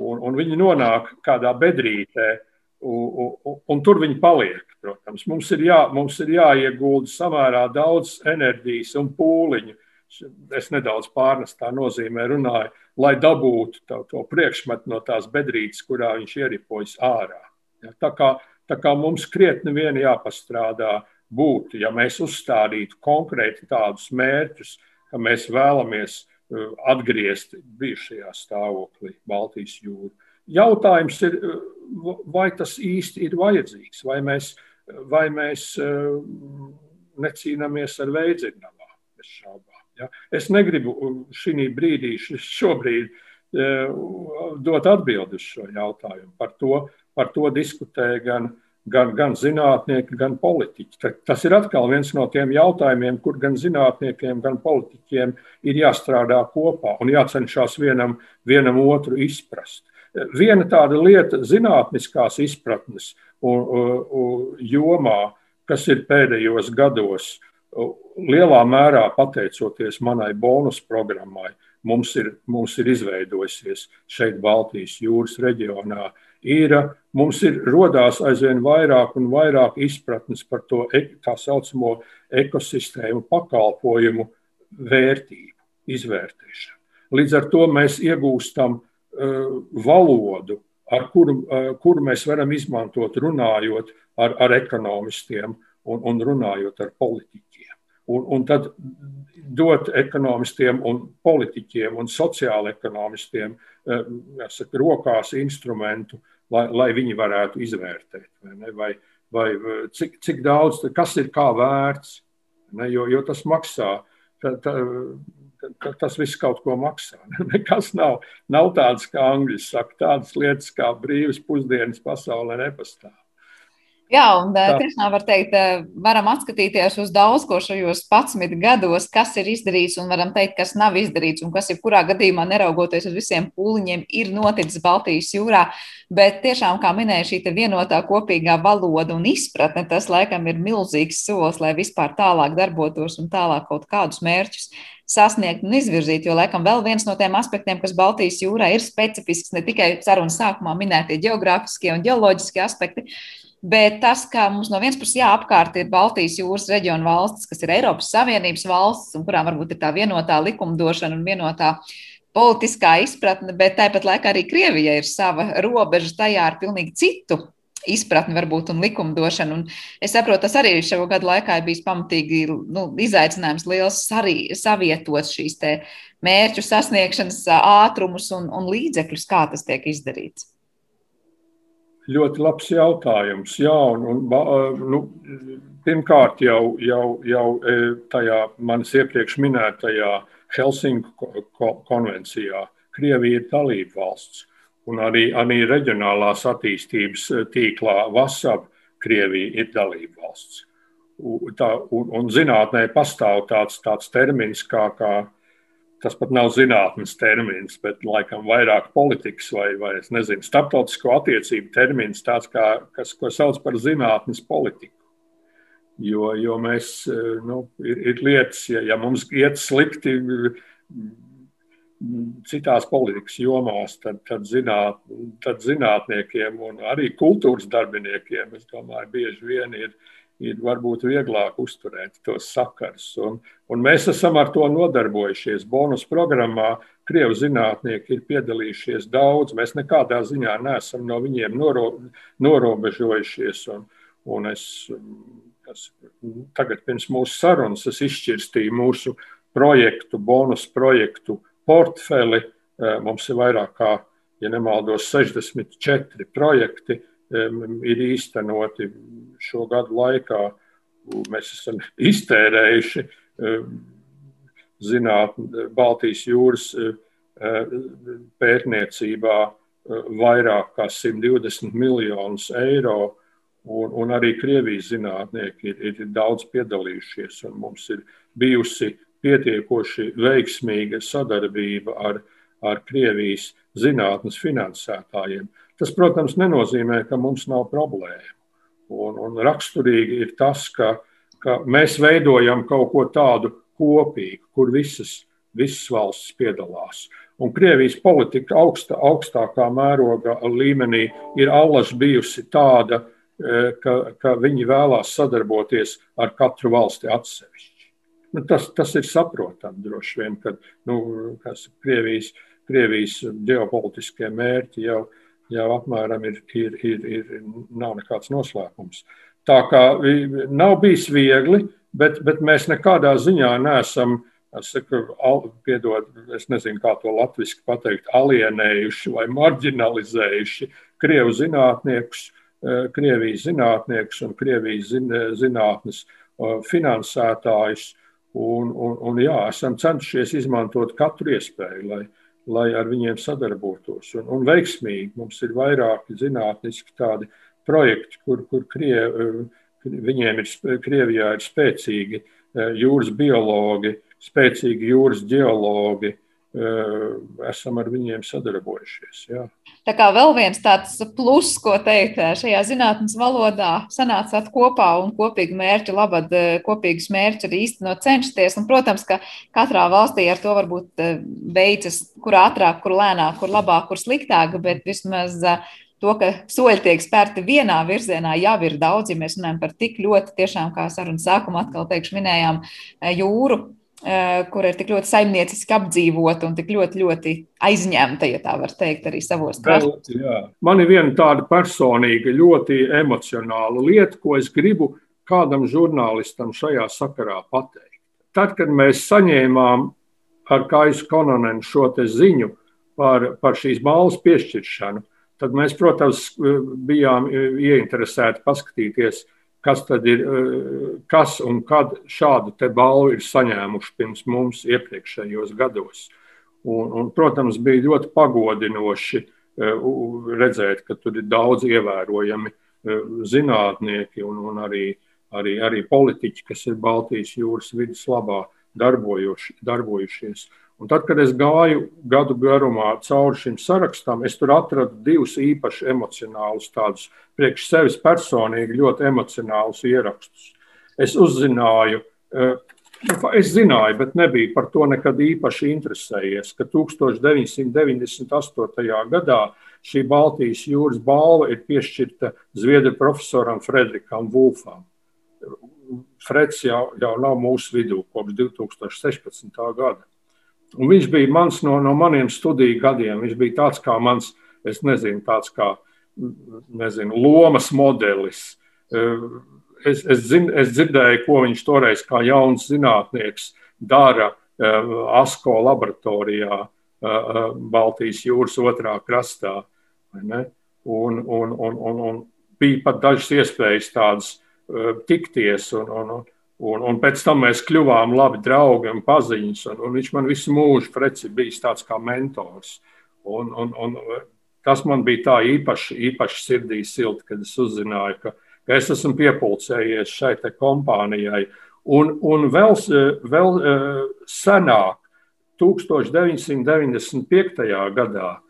Un, un viņi nonāk kādā bedrītē, un, un, un tur viņi paliek. Protams, mums ir, jā, mums ir jāiegulda samērā daudz enerģijas un pūliņu. Es nedaudz pārnestā nozīmē runāju, lai dabūtu to, to priekšmetu no tās bedrītes, kurā viņš ieripojas ārā. Ja, tā, kā, tā kā mums krietni vien jāpastrādā būtu, ja mēs uzstādītu konkrēti tādus mērķus, ka mēs vēlamies uh, atgriezt bijušajā stāvoklī Baltijas jūru. Jautājums ir, uh, vai tas īsti ir vajadzīgs, vai mēs vai mēs eh, necīnāmies ar veidzināmā, bez šaubām. Ja? Es negribu šī brīdī, šobrīd eh, dot atbildi uz šo jautājumu. Par to, par to diskutē gan, gan, gan zinātnieki, gan politiķi. Tas ir atkal viens no tiem jautājumiem, kur gan zinātniekiem, gan politiķiem ir jāstrādā kopā un jācenšas vienam, vienam otru izprast. Viena tāda lieta, zinātniskās izpratnes un, un, jomā, kas ir pēdējos gados, lielā mērā pateicoties manai bonus programmai, mums ir, mums ir izveidojusies šeit, Baltijas jūras reģionā. Ir, mums ir rodās aizvien vairāk un vairāk izpratnes par to e, tā saucamo ekosistēmu pakalpojumu vērtību, izvērtēšanu. Līdz ar to mēs iegūstam Uh, valodu, ar kuru, uh, kuru mēs varam izmantot runājot ar, ar ekonomistiem un, un runājot ar politiķiem. Un, un tad dot ekonomistiem, un politiķiem un sociāla ekonomistiem jāsaka, rokās instrumentu, lai, lai viņi varētu izvērtēt, vai, vai, vai cik, cik daudz, kas ir kā vērts, ne, jo, jo tas maksā. Tā, tā, ka tas viss kaut ko maksā. Nekas nav, nav tāds, kā angļu saka, tādas lietas kā brīvas pusdienas pasaulē nepastāv. Jā, un Tā. tiešām var teikt, varam atskatīties uz daudz ko šajos 11 gados, kas ir izdarīts, un varam teikt, kas nav izdarīts, un kas, jebkurā gadījumā, neraugoties uz visiem pūliņiem, ir noticis Baltijas jūrā. Bet tiešām, kā minēja, šī vienotā kopīgā valoda un izpratne, tas laikam ir milzīgs solis, lai vispār tālāk darbotos un tālāk kaut kādus mērķus sasniegt un izvirzīt. Jo, laikam, vēl viens no tiem aspektiem, kas Baltijas jūrā ir specifisks, ne tikai sarunas sākumā minētie geogrāfiskie un geoloģiskie aspekti, Bet tas, ka mums no vienas puses jāapkārt ir Baltijas jūras reģiona valstis, kas ir Eiropas Savienības valstis, un kurām varbūt ir tā vienotā likumdošana un vienotā politiskā izpratne, bet tāpat laikā arī Krievija ir sava robeža tajā ar pilnīgi citu izpratni, varbūt, un likumdošanu. Un es saprotu, tas arī šo gadu laikā ir bijis pamatīgi nu, izaicinājums liels arī savietot šīs mērķu sasniegšanas ātrumus un, un līdzekļus, kā tas tiek izdarīts. Ļoti labs jautājums. Jā, un, un, nu, pirmkārt, jau, jau, jau tajā manis iepriekš minētajā Helsinku konvencijā Krievija ir dalība valsts. Un arī, arī reģionālās attīstības tīklā VASAP Krievija ir dalība valsts. Un, tā, un, un zinātnē pastāv tāds, tāds termins kā, kā tas pat nav zinātnīs termins, bet laikam vairāk politikas vai, vai nezinu, starptautisko attiecību termins, tāds kā, kas, ko sauc par zinātnīs politiku. Jo, jo mēs, nu, ir, ir lietas, ja, ja mums iet slikti citās politikas jomās, tad, tad, zināt, tad zinātniekiem un arī kultūras darbiniekiem, es domāju, bieži vien ir ir varbūt vieglāk uzturēt tos sakarus. Un, un mēs esam ar to nodarbojušies. Bonus programmā Krievu zinātnieki ir piedalījušies daudz. Mēs nekādā ziņā neesam no viņiem noro, norobežojušies. Un, un es, es, tagad, pirms mūsu sarunas, es izšķirstīju mūsu projektu, bonus projektu portfeli. Eh, mums ir vairāk kā, ja nemaldos, 64 projekti ir īstenoti šo gadu laikā. Mēs esam iztērējuši zināt, Baltijas jūras pētniecībā vairāk kā 120 miljonus eiro. Un, un arī Krievijas zinātnieki ir, ir daudz piedalījušies. Mums ir bijusi pietiekoši veiksmīga sadarbība ar, ar Krievijas zinātnes finansētājiem. Tas, protams, nenozīmē, ka mums nav problēma. Un, un raksturīgi ir tas, ka, ka mēs veidojam kaut ko tādu kopīgu, kur visas, visas valstis piedalās. Un Krievijas politika augsta, augstākā mēroga līmenī ir allaž bijusi tāda, ka, ka viņi vēlās sadarboties ar katru valsti atsevišķi. Nu, tas, tas ir saprotami droši vien, ka nu, Krievijas, Krievijas ģeopolitiskie mērķi jau, jau apmēram ir, ir, ir, ir, nav nekāds noslēpums. Tā kā nav bijis viegli, bet, bet mēs nekādā ziņā neesam Es saku, al, piedod, es nezinu, kā to latviešu pateikt, alienējuši vai marginalizējuši krievu zinātniekus, eh, Krievijas zinātniekus un Krievijas zinātnes eh, finansētājus. Un, un, un jā, esam centušies izmantot katru iespēju, lai, lai ar viņiem sadarbotos. Un, un veiksmīgi mums ir vairāki zinātniski tādi projekti, kur, kur Kriev, eh, viņiem ir, Krievijā ir spēcīgi jūras biologi, spēcīgi jūras geologi. Esam ar viņiem sadarbojušies. Jā. Tā kā vēl viens tāds pluss, ko teikt, šajā zinātnes valodā sanācāt kopā un kopīgi mērķu labad, kopīgus mērķus arī īstenot cenšaties. Un, protams, ka katrā valstī ar to varbūt beidzas, kur ātrāk, kur lēnāk, kur labāk, kur sliktāk, bet vismaz to, ka soļi tiek spērti vienā virzienā, jau ir daudz. Ja mēs runājam par tik ļoti, tiešām, kā sarunas sākumā atkal teikšu, minējām jūru Eh, kur ir tik ļoti saimnieciski apdzīvota un tik ļoti, ļoti aizņemta, ja tā var teikt, arī savos krastos. Man ir viena tāda personīga, ļoti emocionāla lieta, ko es gribu kādam žurnālistam šajā sakarā pateikt. Tad, kad mēs saņēmām ar Kaisu Kononenu šo ziņu par, par šīs balvas piešķiršanu, tad mēs, protams, bijām ieinteresēti paskatīties, kas tad ir, eh, kas un kad šādu te balvu ir saņēmuši pirms mums iepriekšējos gados. Un, un, protams, bija ļoti pagodinoši eh, redzēt, ka tur ir daudz ievērojami eh, zinātnieki un, un arī, arī, arī politiķi, kas ir Baltijas jūras vidus labā darbojušies. Un tad, kad es gāju gadu garumā cauri šim sarakstam, es tur atradu divus īpaši emocionālus, tādus priekš sevis personīgi ļoti emocionālus ierakstus. Es uzzināju, eh, es zināju, bet nebiju par to nekad īpaši interesējies, ka 1998. gadā šī Baltijas jūras balva ir piešķirta Zviedru profesoram Fredrikam Vulfam. Freds jau, jau nav mūsu vidū kopš 2016. gada. Un viņš bija mans no, no maniem studiju gadiem. Viņš bija tāds kā mans, es nezinu, tāds kā nezinu, lomas modelis. Es, es, zin, es dzirdēju, ko viņš toreiz kā jauns zinātnieks dara ASCO laboratorijā Baltijas jūras otrā krastā. Un, un, un, un, un bija pat dažas iespējas tādas tikties un, un, Un, un pēc tam mēs kļuvām labi draugi un paziņas. Un, un viņš man visu mūžu preci bijis tāds kā mentors. Un, un, un tas man bija tā īpaši, īpaši sirdī silti, kad es uzzināju, ka, ka es esmu piepulcējies šai kompānijai. Un, un vēl, vēl eh, senāk, 1995. gadā, eh,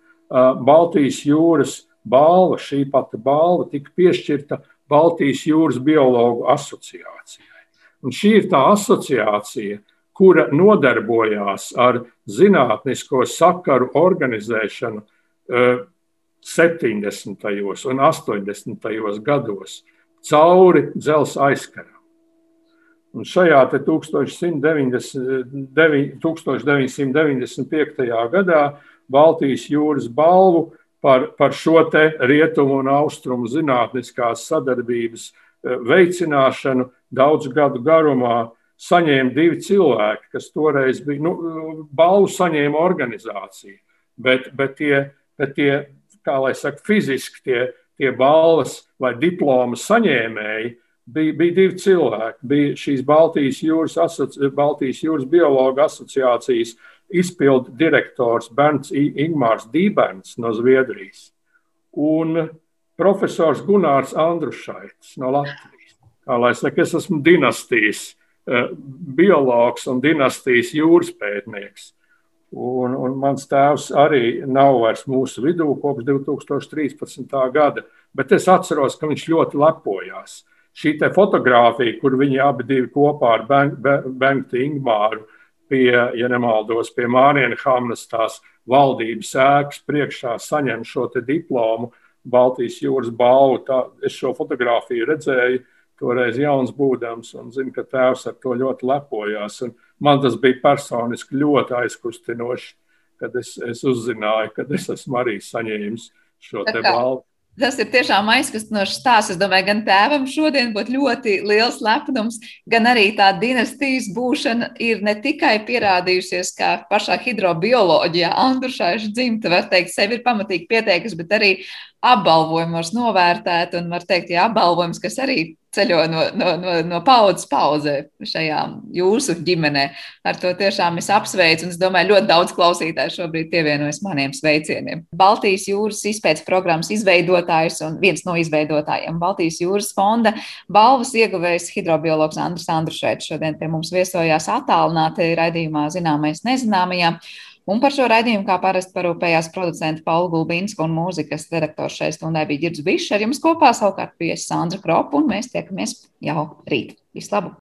Baltijas jūras balva, šī pati balva, tika piešķirta Baltijas jūras biologu asociācijai. Un šī ir tā asociācija, kura nodarbojās ar zinātnisko sakaru organizēšanu 70. Eh, un 80. gados cauri dzelzceļa aizkaram. Un šajā 1995. gadā Baltijas jūras balvu par, par šo rietumu un austrumu zinātniskās sadarbības Eh, veicināšanu daudzu gadu garumā saņēma divi cilvēki, kas toreiz bija nu, balvu saņēma organizācija. Bet, bet, tie, bet tie, kā lai saka, fiziski tie, tie balvas vai diplomas saņēmēji bija, bija divi cilvēki. Bija šīs Baltijas jūras, asoci, Baltijas jūras biologa asociācijas izpildu direktors Bernts Ingmārs Dīberns no Zviedrijas. Un profesors Gunārs Andrušaits no Latvijas. Kā lai saka, es esmu dinastijas eh, biologs un dinastijas jūras pētnieks. Un, un mans tēvs arī nav vairs mūsu vidū kopš 2013. gada, bet es atceros, ka viņš ļoti lepojās. Šī fotografija, kur viņi abi kopā ar Bentu Ingmāru pie, ja nemaldos, pie Mārienas Hamnas tās valdības ēkas priekšā saņem šo diplomu, Baltijas jūras balvu. Tā, es šo fotografiju redzēju, toreiz jauns būdams, un zinu, ka tēvs ar to ļoti lepojās. Un man tas bija personiski ļoti aizkustinoši, kad es, es uzzināju, ka es esmu arī saņēmis šo balvu. Tas ir tiešām aizkustinošs stāsts. Es domāju, gan tēvam šodien būtu ļoti liels lepnums, gan arī tā dinastijas būšana ir ne tikai pierādījusies, kā pašā hidrobioloģijā Andrušāša dzimta, var teikt, sevi ir pamatīgi pieteikusi, bet arī apbalvojumos novērtēta un, var teikt, jā, apbalvojums, kas arī ceļo no, no, no, no paudzes paudzē šajā jūsu ģimenē. Ar to tiešām es apsveicu, un es domāju, ļoti daudz klausītāju šobrīd pievienojas maniem sveicieniem. Baltijas jūras izpētes programmas izveidotājs un viens no izveidotājiem Baltijas jūras fonda balvas ieguvējs hidrobiologs Andris Andrušēts šodien pie mums viesojās attālināti raidījumā zināmais nezināmajā. Un par šo raidījumu, kā parasti, parūpējās producents Paula Gulbīnska un mūzikas redaktors šai stundai bija Girds Bišs. Ar jums kopā savukārt bija Sandra Kropa, un mēs tiekamies jau rīt. Vislabāk!